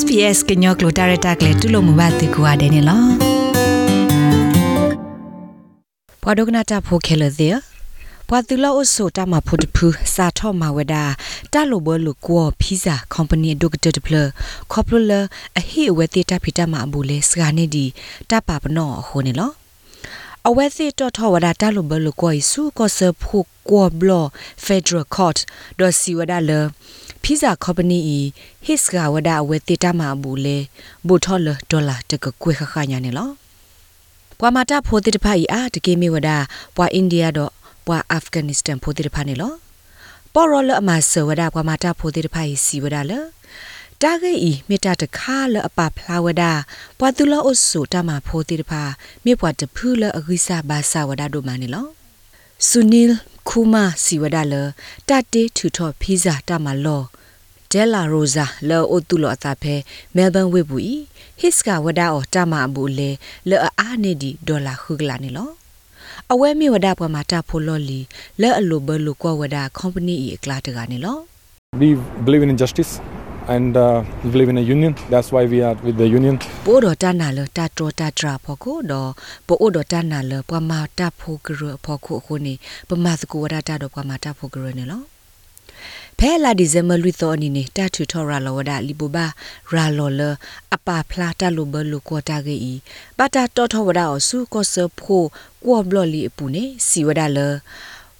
SPS ကညောကလိုတာရတာကလေတူလို့မဘာတေကွာတယ်နော်ဘွာဒိုကနာတာဖိုခဲလသေးဘွာတူလောအဆိုတာမဖို့တဖူစာထော့မဝဒါတာလိုဘလူကောဖီဇာကုမ္ပဏီဒိုကတတဖလခေါပလလအဟိအဝဲတေတာဖီတာမအဘူလေစကနေဒီတပါပနောဟိုနေလောအဝဲစီတော့ထဝဒတာလိုဘလကိုイစုကောဆဖုကောဘလဖက်ဒရယ်ကော့ဒိုစီဝဒါလ ဖီဇာကုမ္ပဏီဟစ်ကဝဒါအဝဲတေတာမအဘူလေဘူထော်လဒေါ်လာတကကွေခခညာနေလောပွာမာတာဖိုတိတဖိုင်အားတကေမီဝဒါပွာအိန္ဒိယတော့ပွာအာဖဂန်နစ္စတန်ဖိုတိတဖာနေလောပေါ်ရလအမဆဝဒါပွာမာတာဖိုတိတဖိုင်စီဝဒါလတာဂေဤမေတ္တာတခါလအပဖလာဝဒါပွာတူလောအဆုတမဖိုတိတဖာမြေပွာတဖူးလအဂိစာဘာစာဝဒါတို့မနေလောဆူနီလ် ခုမာစီဝဒါလတတေထူထော်ဖီဇာတမလောဒဲလာရိုဇာလောအိုတူလောအတာဖဲမဲလ်ဘန်ဝေဘူးဤဟစ်ကဝဒါအော်တမအဘူလေလောအားနေဒီဒေါ်လာခုကလာနေလောအဝဲမြေဝဒါပေါ်မှာတာဖိုလော်လီလဲအလိုဘလိုကွာဝဒါ company ဤအကလာတကနေလော We believe in justice and uh, we believe in a union. That's why we are with the union. ပိုးတော်တနာလတာတော်တာတရာဖို့ကိုတော့ပိုးအိုတော်တနာလပမာတာဖို့ကရဖို့ကိုခုနေပမာစကူဝဒါတာတော့ပမာတာဖို့ကရနေလောဖဲလာဒီဇင်ဘာလူသောအနေနဲ့တထူထော်ရာလောဝဒလီပိုဘာရာလောလအပါဖလာတလိုဘလူကောတာဂေဤပတာတော်ထောဝဒအစုကောဆဖိုကောဘလလီအပူနေစီဝဒလ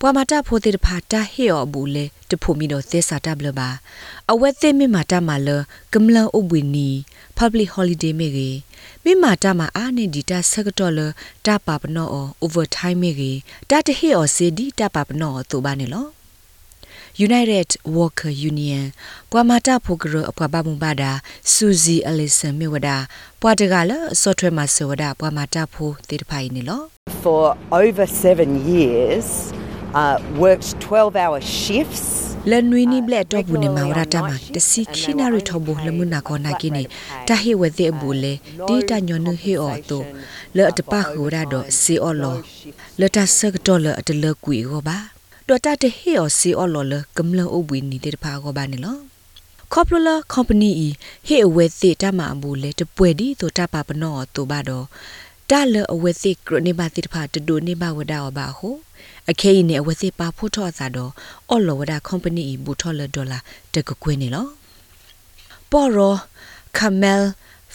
ပွာမတာဖိုတေတဖာတာဟေောဘူးလေတဖို့မီတော့သစ္စာတဘလပါအဝဲသိမိမာတာမလကမလန်အဘွေနီ public holiday မေကြီးမိမာတာမအာနေဒီတာဆကတော့လတာပါပနော overtime မေကြီးတာတဟေောစေဒီတာပါပနောသူပါနေလော United Worker Union ပွာမာတာဖိုဂရအပွားပါမဘာဒါဆူဇီအလီဆန်မြေဝဒါပွာတကလဆော့ထွဲမှာဆောဒါပွာမာတာဖိုတေတဖိုင်နေလော for over seven years, uh, worked 12 hour shifts. လန်နွီနီဘလက်တော့ဘူးနေမှာဝရတာမှာတစီခိနာရီထဘလမနာကောနာကိနေတဟေဝသေဘူလေဒီတညွန်နဟေအော်တိုလော့တပခူရာတော့စီအော်လောလော်တဆကတော့လော်အတလကွေရောပါဒေါ်တာတဟေအော်စီအော်လော်လကမလအုပ်ဝင်းနေတဲ့တဖာကောပါနေလောကော်ပလကုမ္ပဏီဟေအဝဲသေတမအဘူလေတပွဲဒီဆိုတပါပနောတူပါတော့တာလအဝဲသေကရနေပါတိတဖာတဒိုနေပါဝဒါဘာဟို အခေနေအဝဲသေပါဖို့ထော့သာတော့အော်လောဝဒါကုမ္ပဏီဘူထော်လဒေါ်လာတကကွေးနေလောပေါ်ရောကမဲလ်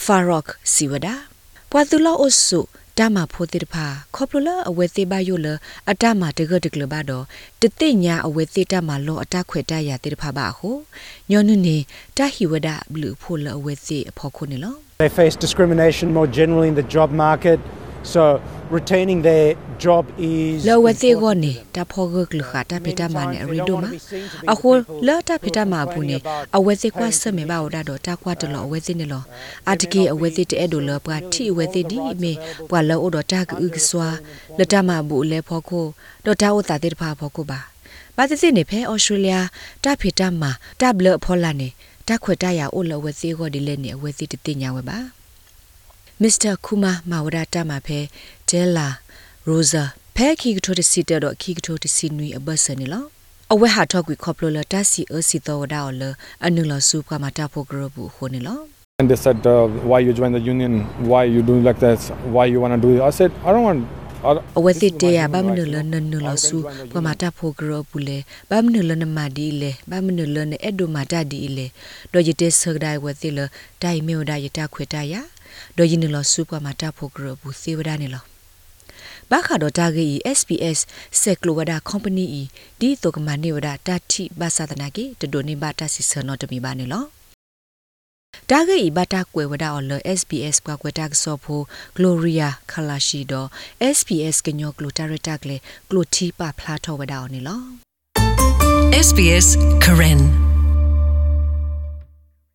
ဖာရော့စီဝဒါပွာတူလောအဆုတမဖိုတိတဖာခေါပလလအဝဲသေးပါယိုလအတမတကတကလပါတော့တတိညာအဝဲသေးတမလောအတခွေတရတိတဖာပါဟုညောနုနေတဟိဝဒဘလူဖိုလအဝဲသေးအဖို့ခုနေလော They face discrimination more generally in the job market. So retaining their job is လောဝသေးကိုနေတာဖောဂကလခတာပိတမနဲ့ရီဒိုမာအခုလောတာပိတမဘူးနေအဝဲသေးကွာဆမေဘာဝဒါတော့တာကွာတလောအဝဲသေးနေလောအတကေအဝဲသေးတဲ့ဒိုလောပွားတီအဝဲသေးဒီမေပွာလောတော့တာကူကစွာလတမဘူးလဲဖောခိုတော့တာဥတာတဲ့ဖာဖောခိုပါဘာသစ်နေဖဲဩစတြေးလျတာဖိတမတာဘလဖောလာနေတခွတ်တရအိုလဝဲသေးကိုဒီလဲနေအဝဲသေးတတိညာဝဲပါ မစ္စတာကူမာမာဝဒတာမှာဖဲဒဲလာရိုဇာဖဲခီကထိုတစီတော့ခီကထိုတစီနွီအဘဆနီလောအဝဲဟာထောက်ကွေခေါပလိုလတစီအစီတော်ဒါော်လအနုလစုကမတာဖို့ဂရဘူးခိုနေလော And they said, uh, why you join the union? Why you do like this? Why you want to do it? I said, I don't want. I don't- အဝဲစစ်တေးရဘာမနလနနလစုပမတာဖို့ဂရဘူးလေဘာမနလနမဒီလေဘာမနလနအဲ့ဒိုမာတာဒီလေတော့ရတဲ့ဆဂဒိုင်ဝဲတိလဒိုင်မေဒိုင်ရတာခွေတရ တော့ယင်းလစုပမတာဖို့ဂရဘူးစေဝဒနေလောဘာခါတော့တာဂေ SPS ဆက်ကလိုဝဒါ company ဤဒီတုကမနေဝဒါတာတိဘာသာတနာကေတဒိုနေဘာတာစီဆနောတမီဘာနေလောတာဂေဘတာကွယ်ဝဒါအော်လ SBS ကွာကွယ်တာဆောဖို Gloria Kalashi တော့ SPS ကညောကလိုတာရတာကလေကလိုတီပါဖလာထောဝဒါအော်နေလော SBS Karen